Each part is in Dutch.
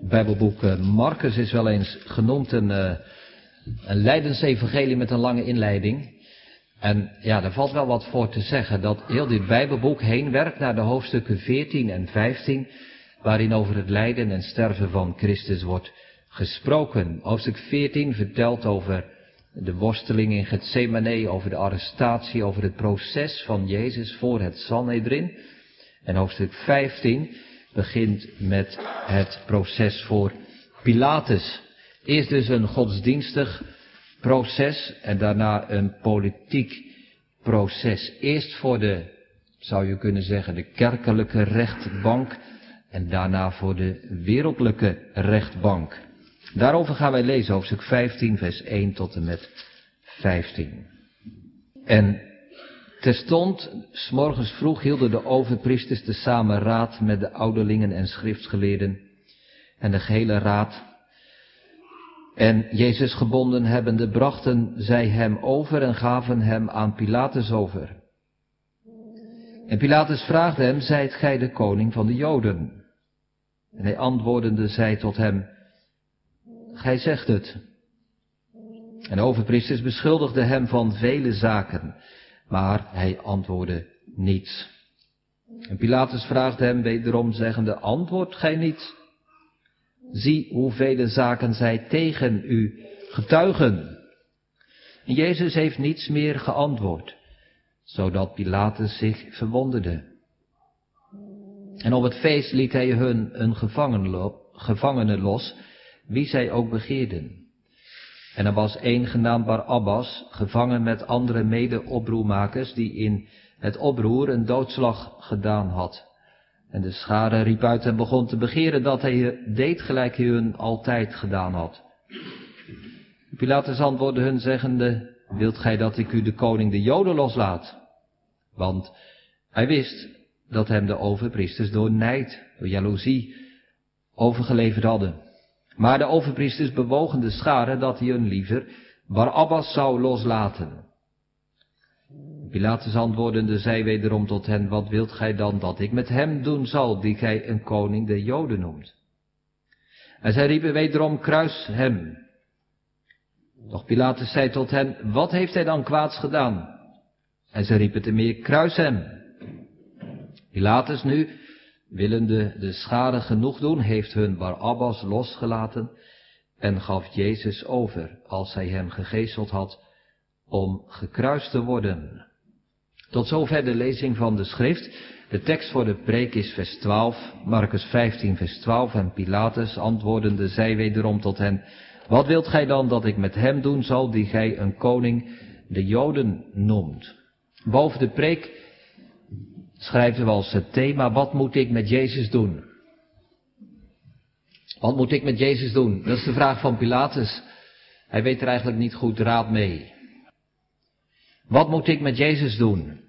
Bijbelboek eh, Marcus is wel eens genoemd een, uh, een lijdensevangelie met een lange inleiding. En ja, daar valt wel wat voor te zeggen, dat heel dit Bijbelboek heen werkt naar de hoofdstukken 14 en 15, waarin over het lijden en sterven van Christus wordt gesproken. Hoofdstuk 14 vertelt over de worsteling in Gethsemane, over de arrestatie, over het proces van Jezus voor het Sanhedrin. En hoofdstuk 15 begint met het proces voor Pilatus. Eerst dus een godsdienstig proces en daarna een politiek proces. Eerst voor de, zou je kunnen zeggen, de kerkelijke rechtbank en daarna voor de wereldlijke rechtbank. Daarover gaan wij lezen hoofdstuk 15, vers 1 tot en met 15. En terstond, s morgens vroeg, hielden de overpriesters te samen raad met de ouderlingen en schriftgeleerden en de gehele raad. En Jezus gebonden hebbende, brachten zij hem over en gaven hem aan Pilatus over. En Pilatus vraagde hem, zijt gij de koning van de Joden? En hij antwoordende zei tot hem, gij zegt het. En de overpriesters beschuldigden hem van vele zaken, maar hij antwoordde niets. En Pilatus vraagde hem wederom zeggende, antwoord gij niet? Zie hoeveel zaken zij tegen u getuigen. En Jezus heeft niets meer geantwoord, zodat Pilatus zich verwonderde. En op het feest liet hij hun een gevangene los, wie zij ook begeerden. En er was één genaamd Barabbas, gevangen met andere mede-oproermakers, die in het oproer een doodslag gedaan had. En de schade riep uit en begon te begeren dat hij deed gelijk hij hun altijd gedaan had. Pilatus antwoordde hun zeggende, wilt gij dat ik u de koning de Joden loslaat? Want hij wist dat hem de overpriesters door nijd, door jaloezie overgeleverd hadden. Maar de overpriesters bewogen de scharen dat hij hun liever Barabbas zou loslaten. Pilatus antwoordende zei wederom tot hen, wat wilt gij dan dat ik met hem doen zal, die gij een koning der Joden noemt? En zij riepen wederom, kruis hem. Doch Pilatus zei tot hen, wat heeft hij dan kwaads gedaan? En zij riepen te meer, kruis hem. Pilatus nu, willende de schade genoeg doen, heeft hun Barabbas losgelaten en gaf Jezus over, als hij hem gegezeld had, om gekruist te worden. Tot zover de lezing van de schrift. De tekst voor de preek is vers 12, Marcus 15 vers 12 en Pilatus antwoordende zei wederom tot hen, wat wilt gij dan dat ik met hem doen zal die gij een koning de Joden noemt? Boven de preek schrijven we als het thema, wat moet ik met Jezus doen? Wat moet ik met Jezus doen? Dat is de vraag van Pilatus. Hij weet er eigenlijk niet goed raad mee. Wat moet ik met Jezus doen?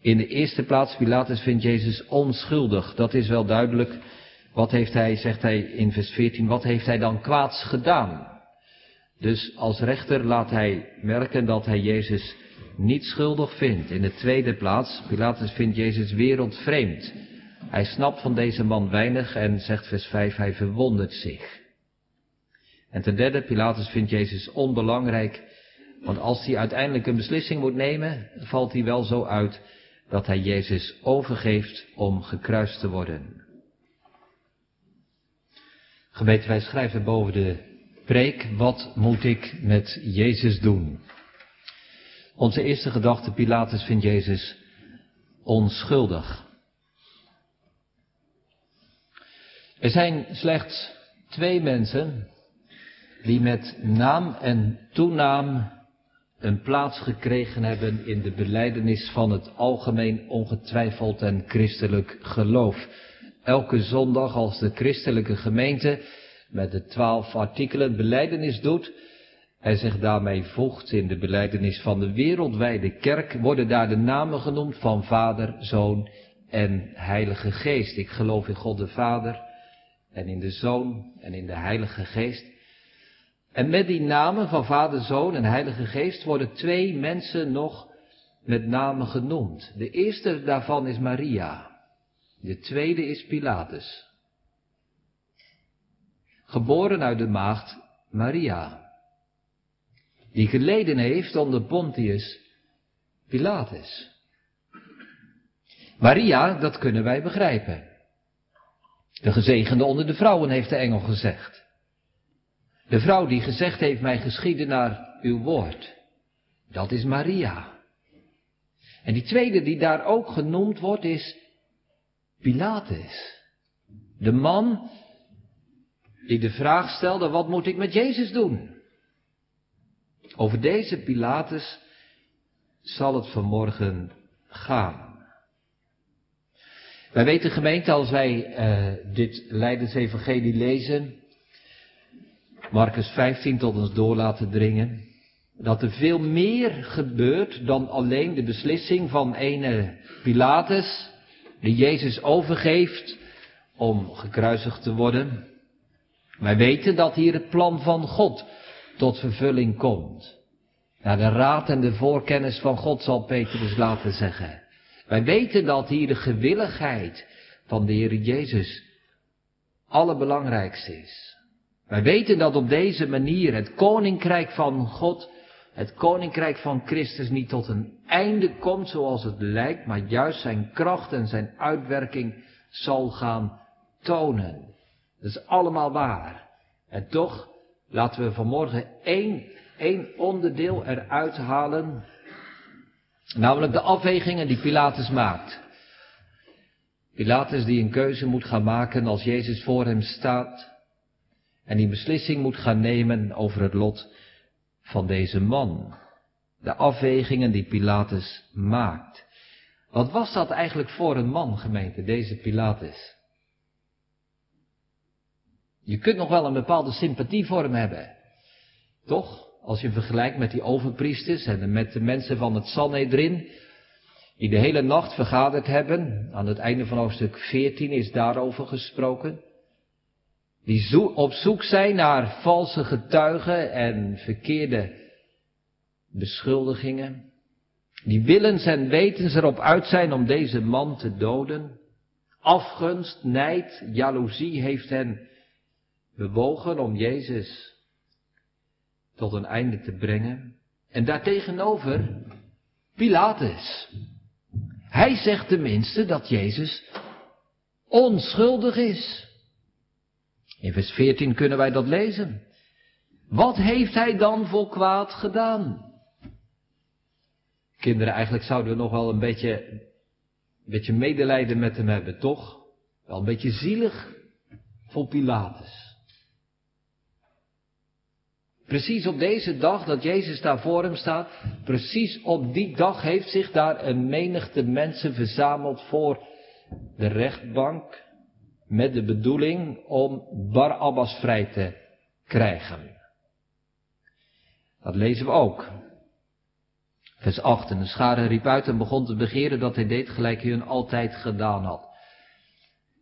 In de eerste plaats, Pilatus vindt Jezus onschuldig. Dat is wel duidelijk. Wat heeft hij, zegt hij in vers 14, wat heeft hij dan kwaads gedaan? Dus als rechter laat hij merken dat hij Jezus niet schuldig vindt. In de tweede plaats, Pilatus vindt Jezus wereldvreemd. Hij snapt van deze man weinig en zegt vers 5, hij verwondert zich. En ten derde, Pilatus vindt Jezus onbelangrijk, want als hij uiteindelijk een beslissing moet nemen, valt hij wel zo uit dat hij Jezus overgeeft om gekruist te worden. Gemeente, wij schrijven boven de preek, wat moet ik met Jezus doen? Onze eerste gedachte, Pilatus vindt Jezus onschuldig. Er zijn slechts twee mensen die met naam en toenaam een plaats gekregen hebben in de beleidenis van het algemeen ongetwijfeld en christelijk geloof. Elke zondag als de christelijke gemeente met de twaalf artikelen beleidenis doet, hij zich daarmee voegt in de beleidenis van de wereldwijde kerk, worden daar de namen genoemd van Vader, Zoon en Heilige Geest. Ik geloof in God de Vader en in de Zoon en in de Heilige Geest. En met die namen van Vader, Zoon en Heilige Geest worden twee mensen nog met namen genoemd. De eerste daarvan is Maria. De tweede is Pilatus. geboren uit de maagd Maria, die geleden heeft onder Pontius Pilatus. Maria, dat kunnen wij begrijpen. De gezegende onder de vrouwen, heeft de engel gezegd. De vrouw die gezegd heeft, mij geschieden naar uw woord. Dat is Maria. En die tweede die daar ook genoemd wordt is Pilatus. De man die de vraag stelde, wat moet ik met Jezus doen? Over deze Pilatus zal het vanmorgen gaan. Wij weten gemeente, als wij uh, dit Leidensevangelie lezen, Marcus 15 tot ons door laten dringen, dat er veel meer gebeurt dan alleen de beslissing van ene Pilatus, die Jezus overgeeft om gekruisigd te worden. Wij weten dat hier het plan van God tot vervulling komt. Naar de raad en de voorkennis van God zal Petrus laten zeggen. Wij weten dat hier de gewilligheid van de Heer Jezus allerbelangrijkste is. Wij weten dat op deze manier het koninkrijk van God, het koninkrijk van Christus niet tot een einde komt zoals het lijkt, maar juist zijn kracht en zijn uitwerking zal gaan tonen. Dat is allemaal waar. En toch laten we vanmorgen één, één onderdeel eruit halen, namelijk de afwegingen die Pilatus maakt. Pilatus die een keuze moet gaan maken als Jezus voor hem staat en die beslissing moet gaan nemen over het lot van deze man. De afwegingen die Pilatus maakt. Wat was dat eigenlijk voor een man, gemeente, deze Pilatus? Je kunt nog wel een bepaalde sympathie voor hem hebben. Toch? Als je vergelijkt met die overpriesters en met de mensen van het Sanhedrin, die de hele nacht vergaderd hebben. Aan het einde van hoofdstuk 14 is daarover gesproken. Die op zoek zijn naar valse getuigen en verkeerde beschuldigingen. Die willens en wetens erop uit zijn om deze man te doden. Afgunst, nijd, jaloezie heeft hen bewogen om Jezus tot een einde te brengen. En daartegenover Pilatus. Hij zegt tenminste dat Jezus onschuldig is. In vers 14 kunnen wij dat lezen. Wat heeft hij dan voor kwaad gedaan? Kinderen, eigenlijk zouden we nog wel een beetje, een beetje medelijden met hem hebben, toch? Wel een beetje zielig voor Pilatus. Precies op deze dag dat Jezus daar voor hem staat, precies op die dag heeft zich daar een menigte mensen verzameld voor de rechtbank met de bedoeling om Barabbas vrij te krijgen. Dat lezen we ook. Vers 8. En de schare riep uit en begon te begeren dat hij deed gelijk hij hun altijd gedaan had.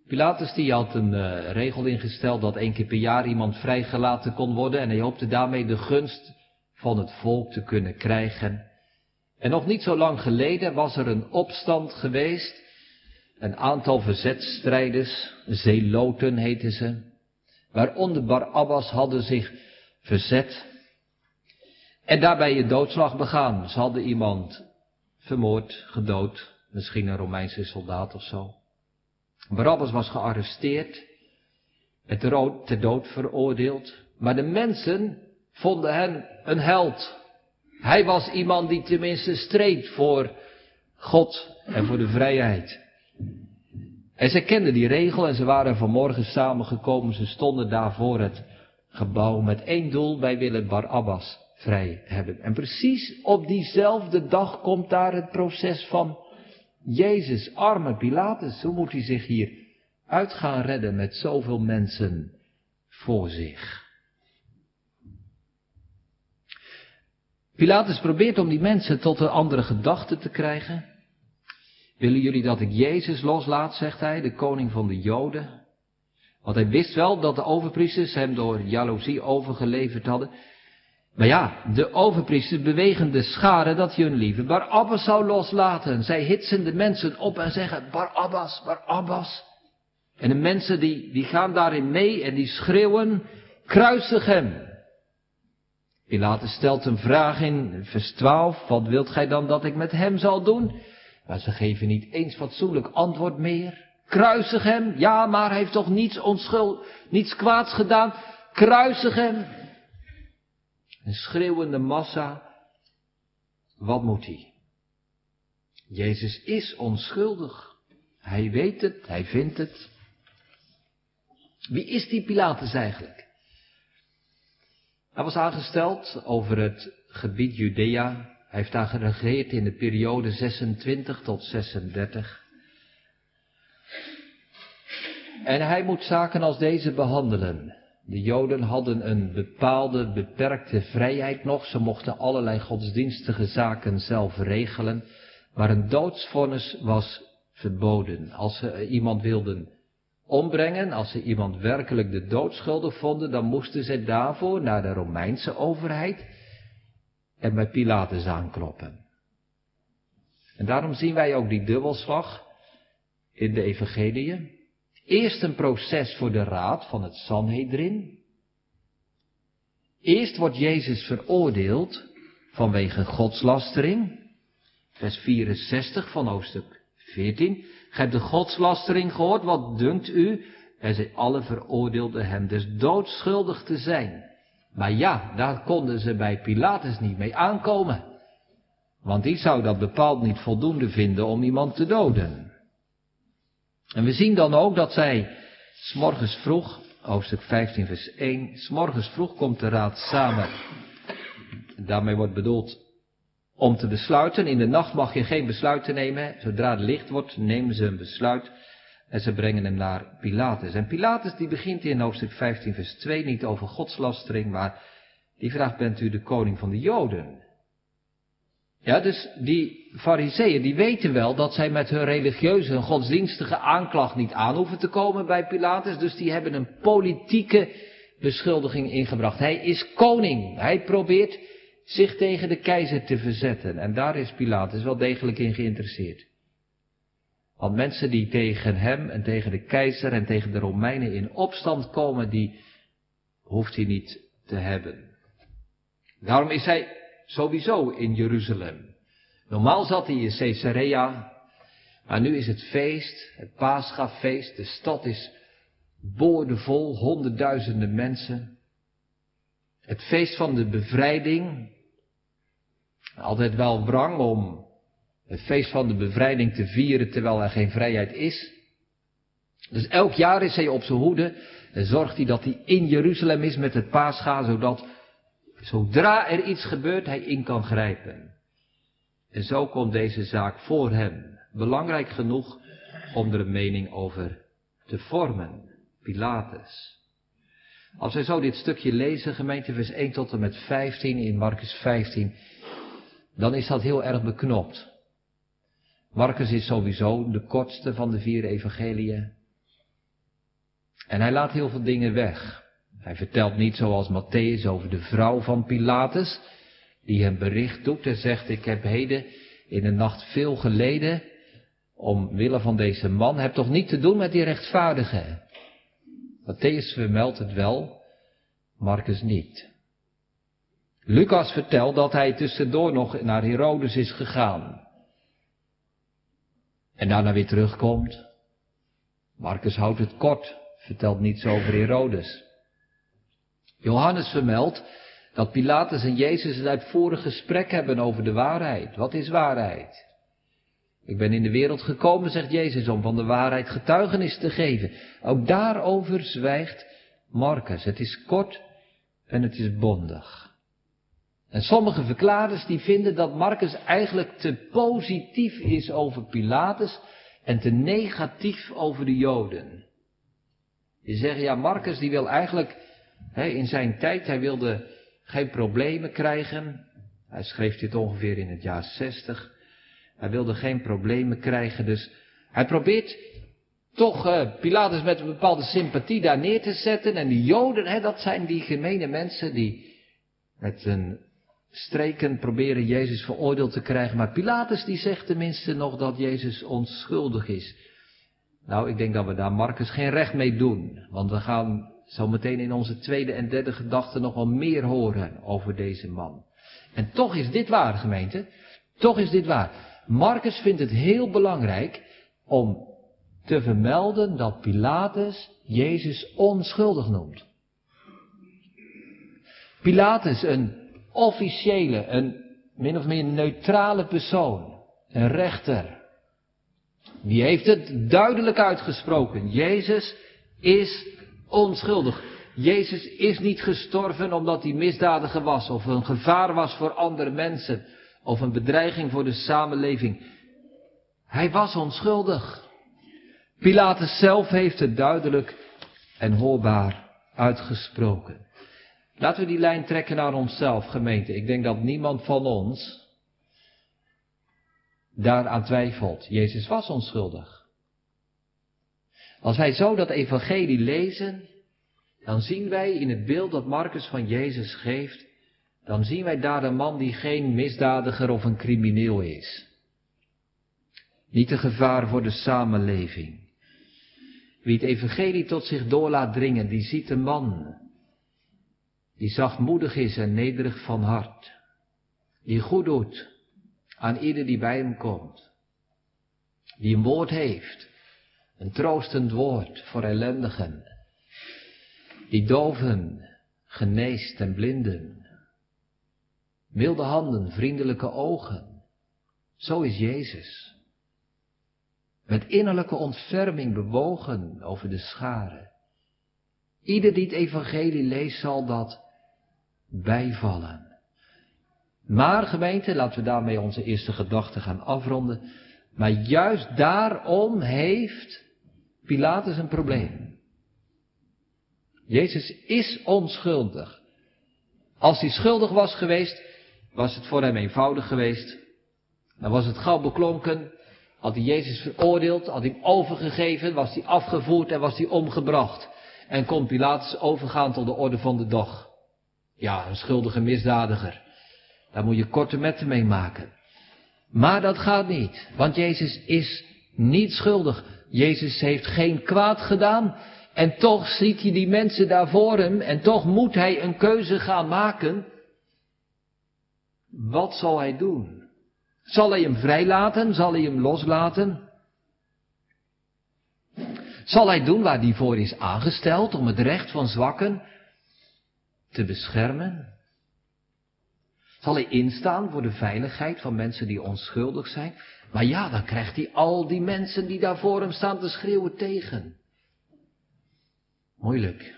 Pilatus die had een uh, regel ingesteld dat één keer per jaar iemand vrijgelaten kon worden en hij hoopte daarmee de gunst van het volk te kunnen krijgen. En nog niet zo lang geleden was er een opstand geweest. Een aantal verzetstrijders, zeeloten heten ze, waaronder Barabbas hadden zich verzet en daarbij je doodslag begaan. Ze hadden iemand vermoord, gedood, misschien een Romeinse soldaat of zo. Barabbas was gearresteerd en ter dood veroordeeld. Maar de mensen vonden hem een held. Hij was iemand die tenminste streed voor God en voor de vrijheid. En ze kenden die regel en ze waren vanmorgen samengekomen. Ze stonden daar voor het gebouw met één doel. Wij willen Barabbas vrij hebben. En precies op diezelfde dag komt daar het proces van Jezus, arme Pilatus, hoe moet hij zich hier uit gaan redden met zoveel mensen voor zich? Pilatus probeert om die mensen tot een andere gedachte te krijgen. Willen jullie dat ik Jezus loslaat, zegt hij, de koning van de Joden? Want hij wist wel dat de overpriesters hem door jaloezie overgeleverd hadden. Maar ja, de overpriesters bewegen de scharen dat hun lieve Barabbas zou loslaten. Zij hitsen de mensen op en zeggen, Barabbas, Barabbas. En de mensen die, die gaan daarin mee en die schreeuwen, kruisig hem. Pilatus stelt een vraag in vers 12, wat wilt gij dan dat ik met hem zal doen? Maar ze geven niet eens fatsoenlijk antwoord meer. Kruisig hem, ja, maar hij heeft toch niets onschuld, niets kwaads gedaan. Kruisig hem. Een schreeuwende massa, wat moet hij? Jezus is onschuldig. Hij weet het, hij vindt het. Wie is die Pilatus eigenlijk? Hij was aangesteld over het gebied Judea. Hij heeft daar geregeerd in de periode 26 tot 36. En hij moet zaken als deze behandelen. De Joden hadden een bepaalde, beperkte vrijheid nog. Ze mochten allerlei godsdienstige zaken zelf regelen. Maar een doodsvonnis was verboden. Als ze iemand wilden ombrengen, als ze iemand werkelijk de dood schuldig vonden, dan moesten ze daarvoor naar de Romeinse overheid en bij Pilatus aankloppen. En daarom zien wij ook die dubbelslag in de evangeliën. Eerst een proces voor de raad van het Sanhedrin. Eerst wordt Jezus veroordeeld vanwege godslastering. Vers 64 van hoofdstuk 14. Gij hebt de godslastering gehoord, wat dunkt u? En zij alle veroordeelden hem dus doodschuldig te zijn. Maar ja, daar konden ze bij Pilatus niet mee aankomen. Want die zou dat bepaald niet voldoende vinden om iemand te doden. En we zien dan ook dat zij, s'morgens vroeg, hoofdstuk 15 vers 1, s'morgens vroeg komt de raad samen. Daarmee wordt bedoeld om te besluiten. In de nacht mag je geen besluiten nemen. Zodra het licht wordt, nemen ze een besluit en ze brengen hem naar Pilatus. En Pilatus die begint in hoofdstuk 15 vers 2 niet over godslastering, maar die vraagt, bent u de koning van de Joden? Ja, dus die fariseeën, die weten wel dat zij met hun religieuze en godsdienstige aanklacht niet aan hoeven te komen bij Pilatus, dus die hebben een politieke beschuldiging ingebracht. Hij is koning. Hij probeert zich tegen de keizer te verzetten. En daar is Pilatus wel degelijk in geïnteresseerd. Want mensen die tegen hem en tegen de keizer en tegen de Romeinen in opstand komen, die hoeft hij niet te hebben. Daarom is hij sowieso in Jeruzalem. Normaal zat hij in Caesarea, maar nu is het feest, het Paschafeest, de stad is boordevol, honderdduizenden mensen. Het feest van de bevrijding, altijd wel wrang om het feest van de bevrijding te vieren terwijl er geen vrijheid is. Dus elk jaar is hij op zijn hoede en zorgt hij dat hij in Jeruzalem is met het paascha, zodat zodra er iets gebeurt hij in kan grijpen. En zo komt deze zaak voor hem. Belangrijk genoeg om er een mening over te vormen. Pilatus. Als wij zo dit stukje lezen, gemeente vers 1 tot en met 15 in Marcus 15, dan is dat heel erg beknopt. Marcus is sowieso de kortste van de vier evangeliën. En hij laat heel veel dingen weg. Hij vertelt niet zoals Matthäus over de vrouw van Pilatus, die hem bericht doet en zegt, ik heb heden in de nacht veel geleden, omwille van deze man, heb toch niet te doen met die rechtvaardige. Matthäus vermeldt het wel, Marcus niet. Lucas vertelt dat hij tussendoor nog naar Herodes is gegaan. En daarna weer terugkomt. Marcus houdt het kort, vertelt niets over Herodes. Johannes vermeldt dat Pilatus en Jezus een uitvoerig gesprek hebben over de waarheid. Wat is waarheid? Ik ben in de wereld gekomen, zegt Jezus, om van de waarheid getuigenis te geven. Ook daarover zwijgt Marcus. Het is kort en het is bondig. En sommige verklaarders die vinden dat Marcus eigenlijk te positief is over Pilatus en te negatief over de Joden. Die zeggen, ja, Marcus die wil eigenlijk, hè, in zijn tijd, hij wilde geen problemen krijgen. Hij schreef dit ongeveer in het jaar 60. Hij wilde geen problemen krijgen, dus hij probeert toch uh, Pilatus met een bepaalde sympathie daar neer te zetten. En die Joden, hè, dat zijn die gemene mensen die met een streken proberen Jezus veroordeeld te krijgen. Maar Pilatus die zegt tenminste nog dat Jezus onschuldig is. Nou, ik denk dat we daar Marcus geen recht mee doen. Want we gaan zometeen in onze tweede en derde gedachte nog wel meer horen over deze man. En toch is dit waar, gemeente. Toch is dit waar. Marcus vindt het heel belangrijk om te vermelden dat Pilatus Jezus onschuldig noemt. Pilatus, een officiële, een min of meer neutrale persoon, een rechter, die heeft het duidelijk uitgesproken. Jezus is onschuldig. Jezus is niet gestorven omdat hij misdadiger was of een gevaar was voor andere mensen of een bedreiging voor de samenleving. Hij was onschuldig. Pilatus zelf heeft het duidelijk en hoorbaar uitgesproken. Laten we die lijn trekken naar onszelf, gemeente. Ik denk dat niemand van ons daaraan twijfelt. Jezus was onschuldig. Als wij zo dat evangelie lezen, dan zien wij in het beeld dat Marcus van Jezus geeft, dan zien wij daar een man die geen misdadiger of een crimineel is. Niet een gevaar voor de samenleving. Wie het evangelie tot zich door laat dringen, die ziet een man die zachtmoedig is en nederig van hart, die goed doet aan ieder die bij hem komt, die een woord heeft, een troostend woord voor ellendigen, die doven geneest en blinden, milde handen, vriendelijke ogen. Zo is Jezus. Met innerlijke ontferming bewogen over de scharen. Ieder die het evangelie leest zal dat bijvallen. Maar gemeente, laten we daarmee onze eerste gedachte gaan afronden. Maar juist daarom heeft Pilatus een probleem. Jezus is onschuldig. Als hij schuldig was geweest, was het voor hem eenvoudig geweest. Dan was het gauw beklonken. Had hij Jezus veroordeeld, had hij hem overgegeven, was hij afgevoerd en was hij omgebracht. En kon Pilatus overgaan tot de orde van de dag. Ja, een schuldige misdadiger. Daar moet je korte metten mee maken. Maar dat gaat niet, want Jezus is niet schuldig. Jezus heeft geen kwaad gedaan. En toch ziet hij die mensen daar voor hem en toch moet hij een keuze gaan maken. Wat zal hij doen? Zal hij hem vrijlaten? Zal hij hem loslaten? Zal hij doen waar hij voor is aangesteld om het recht van zwakken te beschermen? Zal hij instaan voor de veiligheid van mensen die onschuldig zijn? Maar ja, dan krijgt hij al die mensen die daar voor hem staan te schreeuwen tegen. Moeilijk,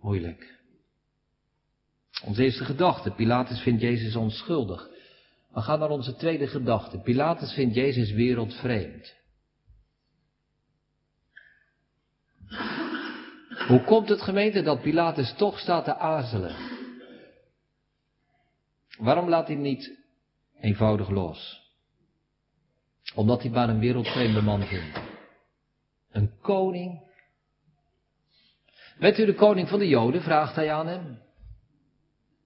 moeilijk. Onze eerste gedachte, Pilatus vindt Jezus onschuldig. We gaan naar onze tweede gedachte. Pilatus vindt Jezus wereldvreemd. Hoe komt het gemeente dat Pilatus toch staat te aarzelen? Waarom laat hij niet eenvoudig los? Omdat hij maar een wereldvreemde man vindt. Een koning. Bent u de koning van de Joden? vraagt hij aan hem.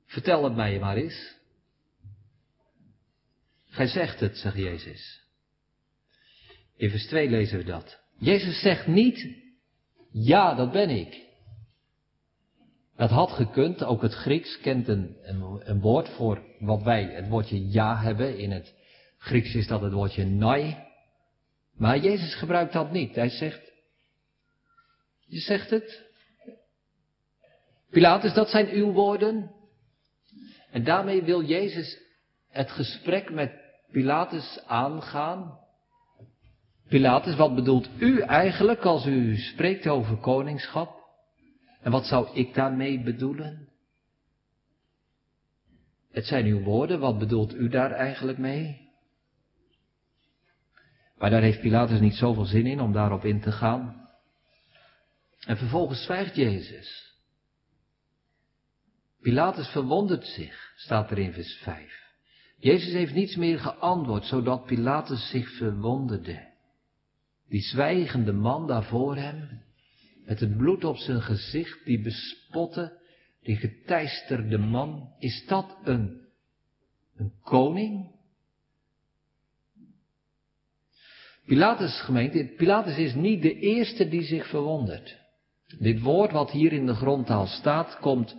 Vertel het mij maar eens. Gij zegt het, zegt Jezus. In vers 2 lezen we dat. Jezus zegt niet, ja, dat ben ik. Dat had gekund, ook het Grieks kent een, een, een, woord voor wat wij het woordje ja hebben. In het Grieks is dat het woordje nai. Maar Jezus gebruikt dat niet. Hij zegt, je zegt het. Pilatus, dat zijn uw woorden. En daarmee wil Jezus het gesprek met Pilatus aangaan. Pilatus, wat bedoelt u eigenlijk als u spreekt over koningschap? En wat zou ik daarmee bedoelen? Het zijn uw woorden, wat bedoelt u daar eigenlijk mee? Maar daar heeft Pilatus niet zoveel zin in om daarop in te gaan. En vervolgens zwijgt Jezus. Pilatus verwondert zich, staat er in vers 5. Jezus heeft niets meer geantwoord, zodat Pilatus zich verwonderde. Die zwijgende man daar voor hem, met het bloed op zijn gezicht, die bespotte, die geteisterde man, is dat een, een koning? Pilatus gemeente, Pilatus is niet de eerste die zich verwondert. Dit woord wat hier in de grondtaal staat, komt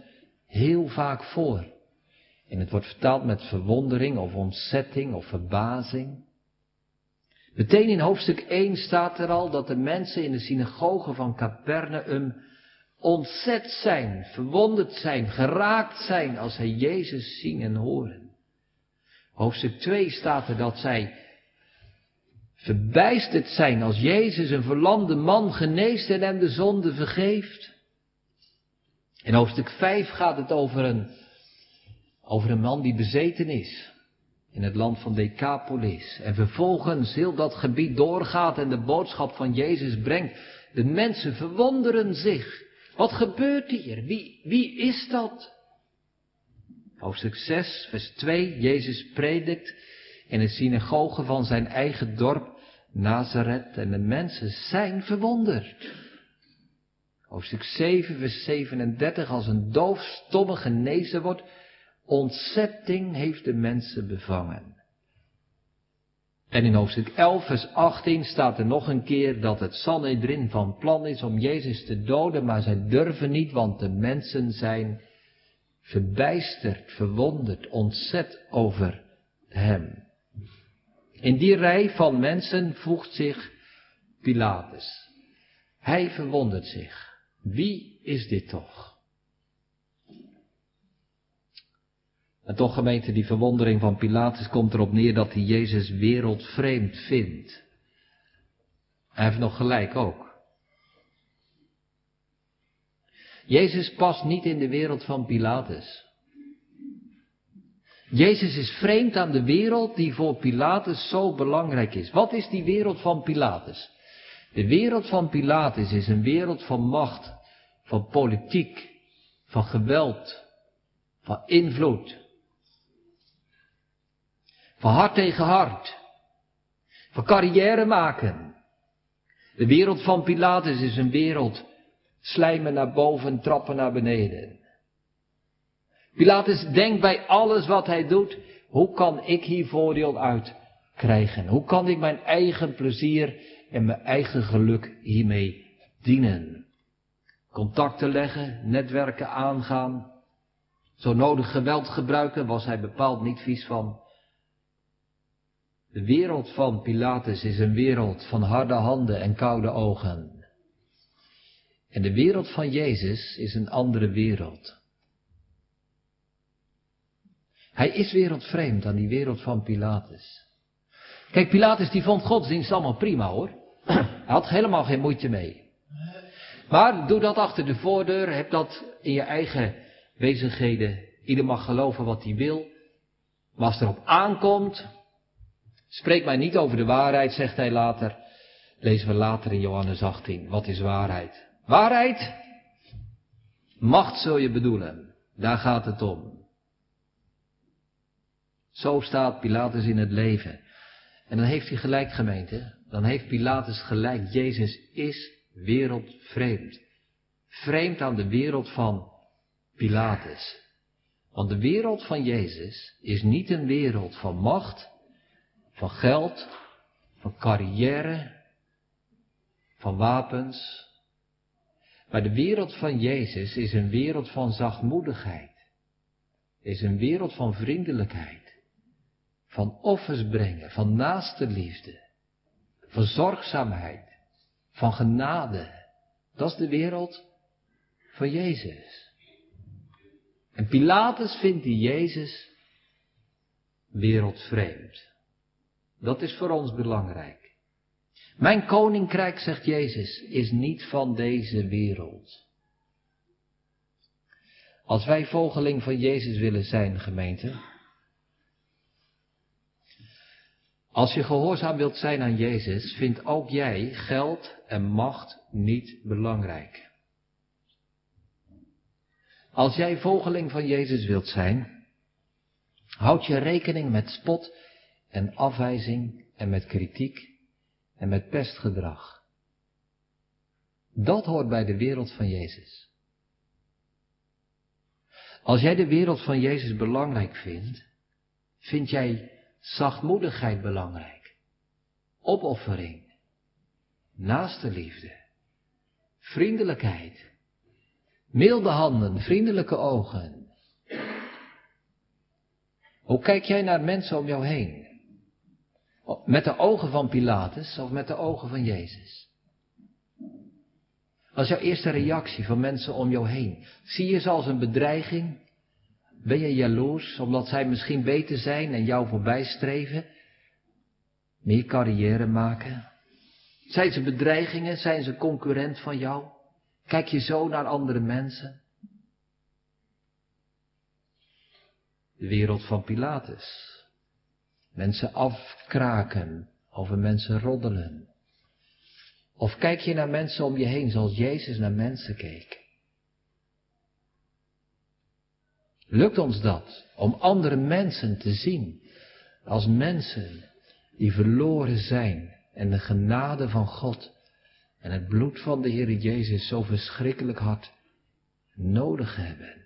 heel vaak voor. En het wordt vertaald met verwondering of ontzetting of verbazing. Meteen in hoofdstuk 1 staat er al dat de mensen in de synagoge van Capernaum ontzet zijn, verwonderd zijn, geraakt zijn als zij Jezus zien en horen. Hoofdstuk 2 staat er dat zij verbijsterd zijn als Jezus een verlamde man geneest en hem de zonde vergeeft. In hoofdstuk 5 gaat het over een, over een man die bezeten is in het land van Decapolis. En vervolgens heel dat gebied doorgaat en de boodschap van Jezus brengt. De mensen verwonderen zich. Wat gebeurt hier? Wie, wie is dat? Hoofdstuk 6, vers 2. Jezus predikt in de synagoge van zijn eigen dorp Nazareth en de mensen zijn verwonderd. Hoofdstuk 7, vers 37. Als een doofstomme genezen wordt, ontzetting heeft de mensen bevangen. En in hoofdstuk 11, vers 18 staat er nog een keer dat het Sanhedrin van plan is om Jezus te doden, maar zij durven niet, want de mensen zijn verbijsterd, verwonderd, ontzet over hem. In die rij van mensen voegt zich Pilatus. Hij verwondert zich. Wie is dit toch? En toch gemeente, die verwondering van Pilatus komt erop neer dat hij Jezus wereldvreemd vindt. Hij heeft nog gelijk ook. Jezus past niet in de wereld van Pilatus. Jezus is vreemd aan de wereld die voor Pilatus zo belangrijk is. Wat is die wereld van Pilatus? De wereld van Pilatus is een wereld van macht, van politiek, van geweld, van invloed. Van hart tegen hart. Van carrière maken. De wereld van Pilatus is een wereld slijmen naar boven, trappen naar beneden. Pilatus denkt bij alles wat hij doet, hoe kan ik hier voordeel uit krijgen? Hoe kan ik mijn eigen plezier en mijn eigen geluk hiermee dienen? Contacten leggen, netwerken aangaan, zo nodig geweld gebruiken, was hij bepaald niet vies van. De wereld van Pilatus is een wereld van harde handen en koude ogen. En de wereld van Jezus is een andere wereld. Hij is wereldvreemd aan die wereld van Pilatus. Kijk, Pilatus die vond godsdienst allemaal prima hoor. Hij had helemaal geen moeite mee. Maar doe dat achter de voordeur, heb dat in je eigen bezigheden. Ieder mag geloven wat hij wil. Maar als het erop aankomt, spreek mij niet over de waarheid, zegt hij later. Lezen we later in Johannes 18. Wat is waarheid? Waarheid? Macht zul je bedoelen. Daar gaat het om. Zo staat Pilatus in het leven. En dan heeft hij gelijk gemeente. Dan heeft Pilatus gelijk. Jezus is wereldvreemd. Vreemd aan de wereld van Pilatus. Want de wereld van Jezus is niet een wereld van macht, van geld, van carrière, van wapens. Maar de wereld van Jezus is een wereld van zachtmoedigheid. Is een wereld van vriendelijkheid van offers brengen, van naaste liefde, van zorgzaamheid, van genade. Dat is de wereld van Jezus. En Pilatus vindt die Jezus wereldvreemd. Dat is voor ons belangrijk. Mijn koninkrijk, zegt Jezus, is niet van deze wereld. Als wij volgeling van Jezus willen zijn, gemeente, Als je gehoorzaam wilt zijn aan Jezus, vindt ook jij geld en macht niet belangrijk. Als jij volgeling van Jezus wilt zijn, houd je rekening met spot en afwijzing en met kritiek en met pestgedrag. Dat hoort bij de wereld van Jezus. Als jij de wereld van Jezus belangrijk vindt, vind jij zachtmoedigheid belangrijk. Opoffering. Naaste liefde. vriendelijkheid, milde handen, vriendelijke ogen. Hoe kijk jij naar mensen om jou heen? Met de ogen van Pilatus of met de ogen van Jezus? Is jouw eerste reactie van mensen om jou heen? Zie je ze als een bedreiging? Ben je jaloers omdat zij misschien beter zijn en jou voorbij streven? Meer carrière maken? Zijn ze bedreigingen? Zijn ze concurrent van jou? Kijk je zo naar andere mensen? De wereld van Pilatus. Mensen afkraken, over mensen roddelen. Of kijk je naar mensen om je heen zoals Jezus naar mensen keek? Lukt ons dat om andere mensen te zien als mensen die verloren zijn en de genade van God en het bloed van de Heer Jezus zo verschrikkelijk hard nodig hebben?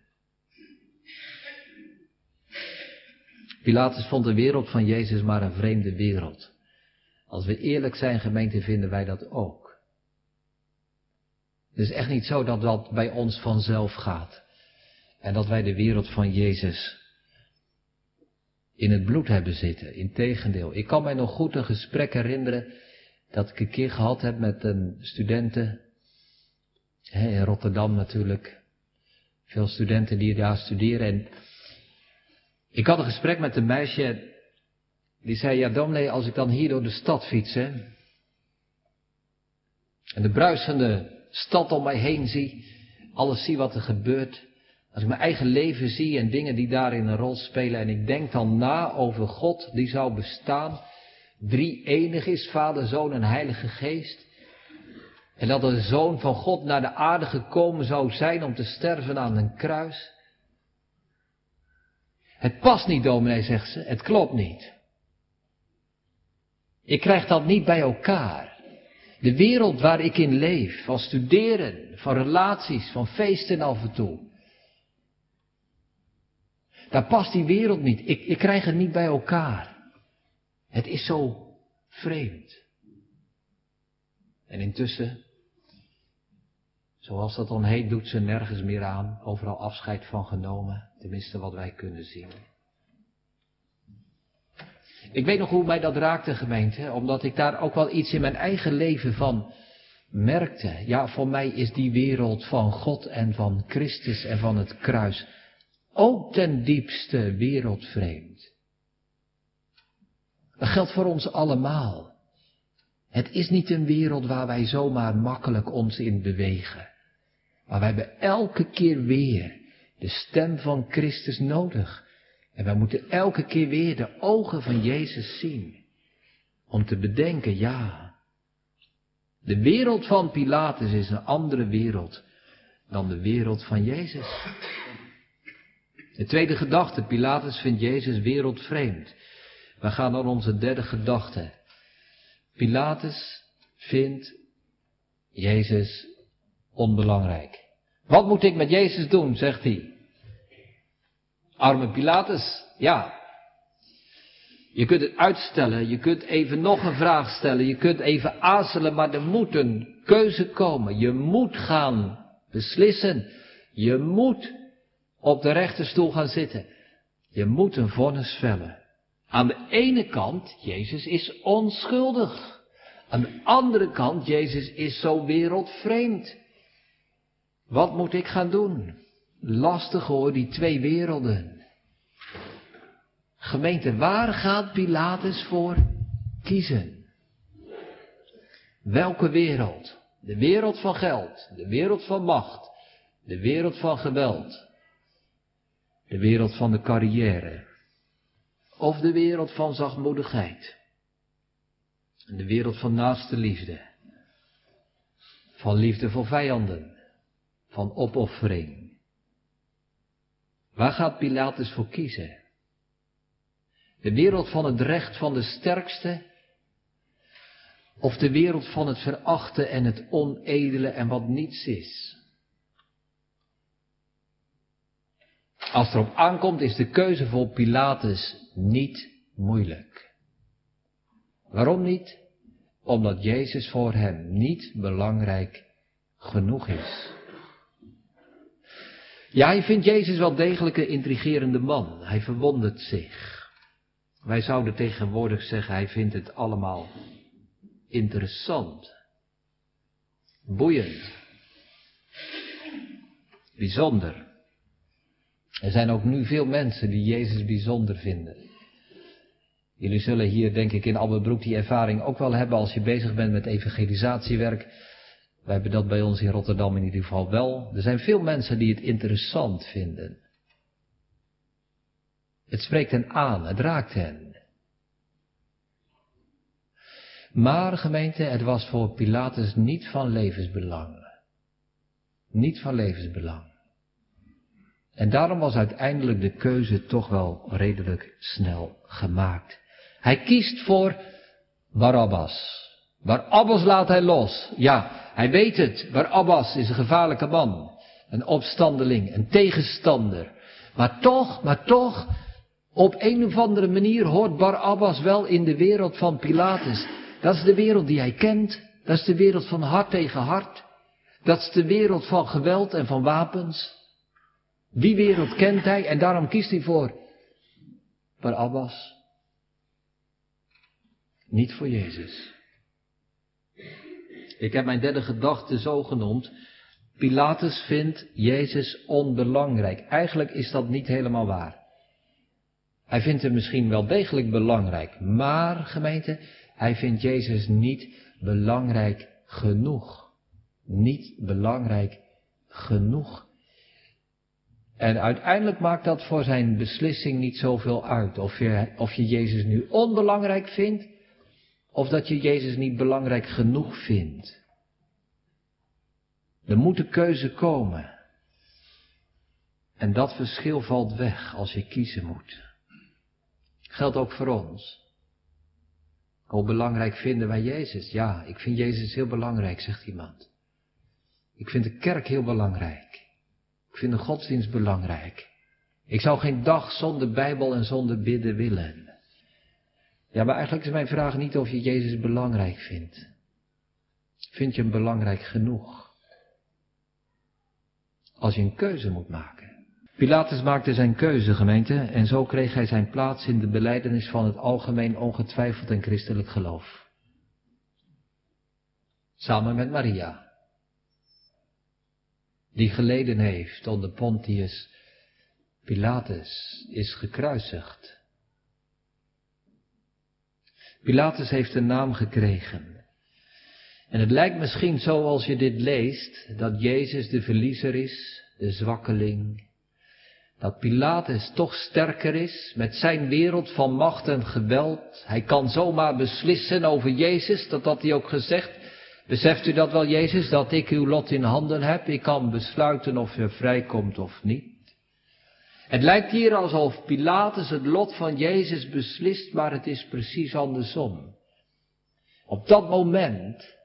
Pilatus vond de wereld van Jezus maar een vreemde wereld. Als we eerlijk zijn, gemeente, vinden wij dat ook. Het is echt niet zo dat dat bij ons vanzelf gaat. En dat wij de wereld van Jezus in het bloed hebben zitten. Integendeel. Ik kan mij nog goed een gesprek herinneren dat ik een keer gehad heb met een studenten. in Rotterdam natuurlijk. Veel studenten die daar studeren. En ik had een gesprek met een meisje. Die zei, ja dominee, als ik dan hier door de stad fiets, en de bruisende stad om mij heen zie, alles zie wat er gebeurt, als ik mijn eigen leven zie en dingen die daarin een rol spelen en ik denk dan na over God die zou bestaan, drie enig is, Vader, Zoon en Heilige Geest, en dat de Zoon van God naar de aarde gekomen zou zijn om te sterven aan een kruis. Het past niet, dominee, zegt ze, het klopt niet. Ik krijg dat niet bij elkaar. De wereld waar ik in leef, van studeren, van relaties, van feesten af en toe. Daar past die wereld niet. Ik, ik krijg het niet bij elkaar. Het is zo vreemd. En intussen, zoals dat dan heet, doet ze nergens meer aan. Overal afscheid van genomen. Tenminste wat wij kunnen zien. Ik weet nog hoe mij dat raakte, gemeente, omdat ik daar ook wel iets in mijn eigen leven van merkte. Ja, voor mij is die wereld van God en van Christus en van het kruis ook ten diepste wereldvreemd. Dat geldt voor ons allemaal. Het is niet een wereld waar wij zomaar makkelijk ons in bewegen. Maar wij hebben elke keer weer de stem van Christus nodig. En wij moeten elke keer weer de ogen van Jezus zien. Om te bedenken, ja, de wereld van Pilatus is een andere wereld dan de wereld van Jezus. De tweede gedachte, Pilatus vindt Jezus wereldvreemd. We gaan naar onze derde gedachte. Pilatus vindt Jezus onbelangrijk. Wat moet ik met Jezus doen, zegt hij. Arme Pilatus, ja. Je kunt het uitstellen, je kunt even nog een vraag stellen, je kunt even aarzelen, maar er moet een keuze komen. Je moet gaan beslissen. Je moet op de rechterstoel gaan zitten. Je moet een vonnis vellen. Aan de ene kant, Jezus is onschuldig. Aan de andere kant, Jezus is zo wereldvreemd. Wat moet ik gaan doen? Lastig hoor, die twee werelden. Gemeente, waar gaat Pilatus voor kiezen? Welke wereld? De wereld van geld, de wereld van macht, de wereld van geweld, de wereld van de carrière. Of de wereld van zachtmoedigheid. De wereld van naaste liefde. Van liefde voor vijanden. Van opoffering. Waar gaat Pilatus voor kiezen? De wereld van het recht van de sterkste? Of de wereld van het verachten en het onedele en wat niets is? Als erop aankomt is de keuze voor Pilatus niet moeilijk. Waarom niet? Omdat Jezus voor hem niet belangrijk genoeg is. Ja, hij vindt Jezus wel degelijk een intrigerende man. Hij verwondert zich. Wij zouden tegenwoordig zeggen, hij vindt het allemaal interessant. Boeiend. Bijzonder. Er zijn ook nu veel mensen die Jezus bijzonder vinden. Jullie zullen hier, denk ik, in Alberbroek die ervaring ook wel hebben als je bezig bent met evangelisatiewerk. Wij hebben dat bij ons in Rotterdam in ieder geval wel. Er zijn veel mensen die het interessant vinden. Het spreekt hen aan, het raakt hen. Maar gemeente, het was voor Pilatus niet van levensbelang. Niet van levensbelang. En daarom was uiteindelijk de keuze toch wel redelijk snel gemaakt. Hij kiest voor Barabbas. Barabbas laat hij los. Ja, hij weet het. Barabbas is een gevaarlijke man. Een opstandeling, een tegenstander. Maar toch, maar toch, op een of andere manier hoort Barabbas wel in de wereld van Pilatus. Dat is de wereld die hij kent. Dat is de wereld van hart tegen hart. Dat is de wereld van geweld en van wapens. Die wereld kent hij en daarom kiest hij voor Barabbas. Niet voor Jezus. Ik heb mijn derde gedachte zo genoemd. Pilatus vindt Jezus onbelangrijk. Eigenlijk is dat niet helemaal waar. Hij vindt hem misschien wel degelijk belangrijk, maar gemeente, hij vindt Jezus niet belangrijk genoeg. Niet belangrijk genoeg. En uiteindelijk maakt dat voor zijn beslissing niet zoveel uit. Of je, of je Jezus nu onbelangrijk vindt, of dat je Jezus niet belangrijk genoeg vindt. Er moet een keuze komen. En dat verschil valt weg als je kiezen moet. Geldt ook voor ons. Hoe belangrijk vinden wij Jezus? Ja, ik vind Jezus heel belangrijk, zegt iemand. Ik vind de kerk heel belangrijk. Ik vind de godsdienst belangrijk. Ik zou geen dag zonder Bijbel en zonder bidden willen. Ja, maar eigenlijk is mijn vraag niet of je Jezus belangrijk vindt. Vind je hem belangrijk genoeg? Als je een keuze moet maken. Pilatus maakte zijn keuze, gemeente, en zo kreeg hij zijn plaats in de beleidenis van het algemeen ongetwijfeld en christelijk geloof. Samen met Maria, die geleden heeft onder Pontius Pilatus, is gekruisigd. Pilatus heeft een naam gekregen. En het lijkt misschien zo als je dit leest, dat Jezus de verliezer is, de zwakkeling, dat Pilatus toch sterker is met zijn wereld van macht en geweld. Hij kan zomaar beslissen over Jezus, dat had hij ook gezegd. Beseft u dat wel, Jezus, dat ik uw lot in handen heb? Ik kan besluiten of je vrijkomt of niet. Het lijkt hier alsof Pilatus het lot van Jezus beslist, maar het is precies andersom. Op dat moment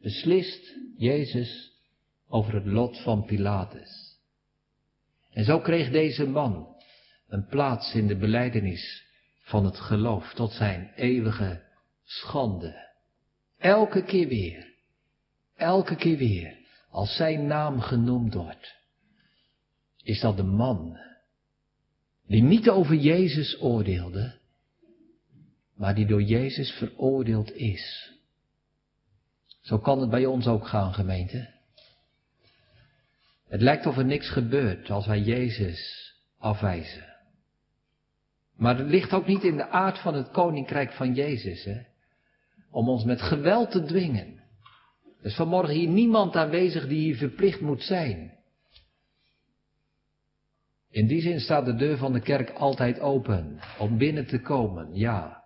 beslist Jezus over het lot van Pilatus. En zo kreeg deze man een plaats in de beleidenis van het geloof tot zijn eeuwige schande. Elke keer weer, elke keer weer, als zijn naam genoemd wordt, is dat de man die niet over Jezus oordeelde, maar die door Jezus veroordeeld is. Zo kan het bij ons ook gaan, gemeente. Het lijkt of er niks gebeurt als wij Jezus afwijzen. Maar het ligt ook niet in de aard van het koninkrijk van Jezus, hè? Om ons met geweld te dwingen. Er is vanmorgen hier niemand aanwezig die hier verplicht moet zijn. In die zin staat de deur van de kerk altijd open. Om binnen te komen, ja.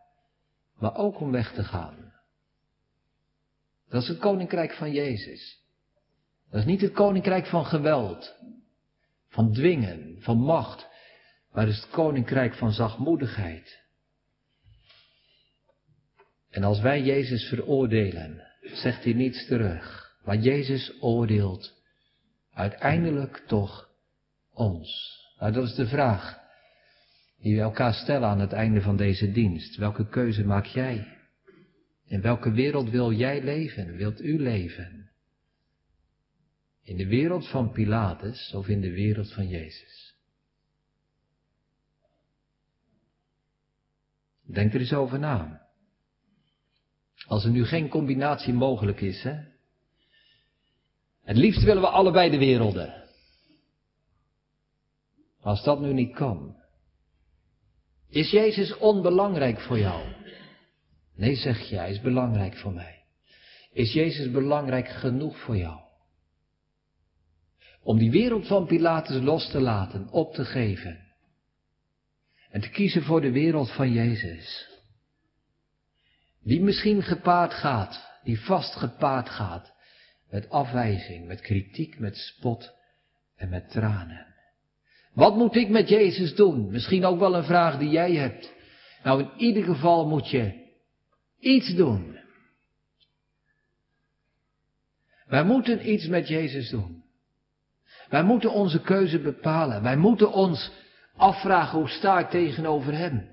Maar ook om weg te gaan. Dat is het koninkrijk van Jezus. Dat is niet het koninkrijk van geweld, van dwingen, van macht, maar het is het koninkrijk van zachtmoedigheid. En als wij Jezus veroordelen, zegt hij niets terug. Maar Jezus oordeelt uiteindelijk toch ons. Nou, dat is de vraag die we elkaar stellen aan het einde van deze dienst. Welke keuze maak jij? In welke wereld wil jij leven? Wilt u leven? In de wereld van Pilatus of in de wereld van Jezus? Denk er eens over na. Als er nu geen combinatie mogelijk is, hè? Het liefst willen we allebei de werelden. Als dat nu niet kan. Is Jezus onbelangrijk voor jou? Nee, zeg je, hij is belangrijk voor mij. Is Jezus belangrijk genoeg voor jou? Om die wereld van Pilatus los te laten, op te geven. En te kiezen voor de wereld van Jezus. Die misschien gepaard gaat, die vast gepaard gaat met afwijzing, met kritiek, met spot en met tranen. Wat moet ik met Jezus doen? Misschien ook wel een vraag die jij hebt. Nou, in ieder geval moet je iets doen. Wij moeten iets met Jezus doen. Wij moeten onze keuze bepalen. Wij moeten ons afvragen hoe sta ik tegenover Hem.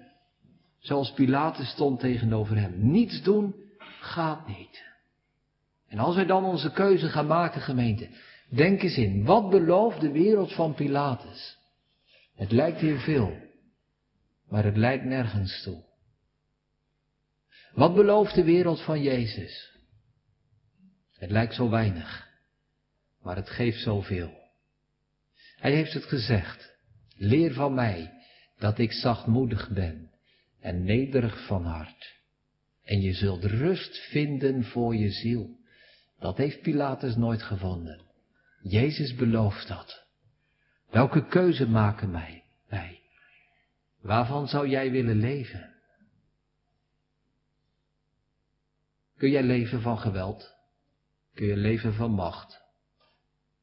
Zoals Pilatus stond tegenover Hem. Niets doen gaat niet. En als wij dan onze keuze gaan maken, gemeente, denk eens in, wat belooft de wereld van Pilatus? Het lijkt hier veel, maar het lijkt nergens toe. Wat belooft de wereld van Jezus? Het lijkt zo weinig, maar het geeft zoveel. Hij heeft het gezegd, leer van mij dat ik zachtmoedig ben en nederig van hart. En je zult rust vinden voor je ziel. Dat heeft Pilatus nooit gevonden. Jezus belooft dat. Welke keuze maken mij, wij? Waarvan zou jij willen leven? Kun jij leven van geweld? Kun je leven van macht?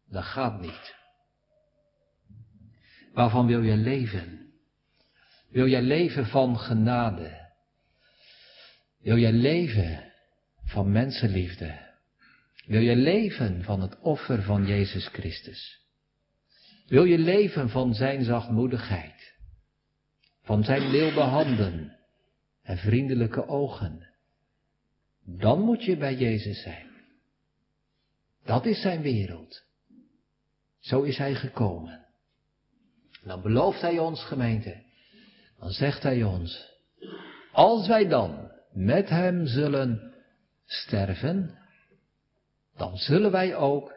Dat gaat niet. Waarvan wil je leven? Wil jij leven van genade? Wil jij leven van mensenliefde? Wil je leven van het offer van Jezus Christus? Wil je leven van zijn zachtmoedigheid? Van zijn milde handen en vriendelijke ogen? Dan moet je bij Jezus zijn. Dat is zijn wereld. Zo is hij gekomen. Dan belooft hij ons, gemeente, dan zegt hij ons, als wij dan met hem zullen sterven, dan zullen wij ook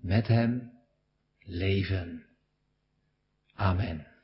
met hem leven. Amen.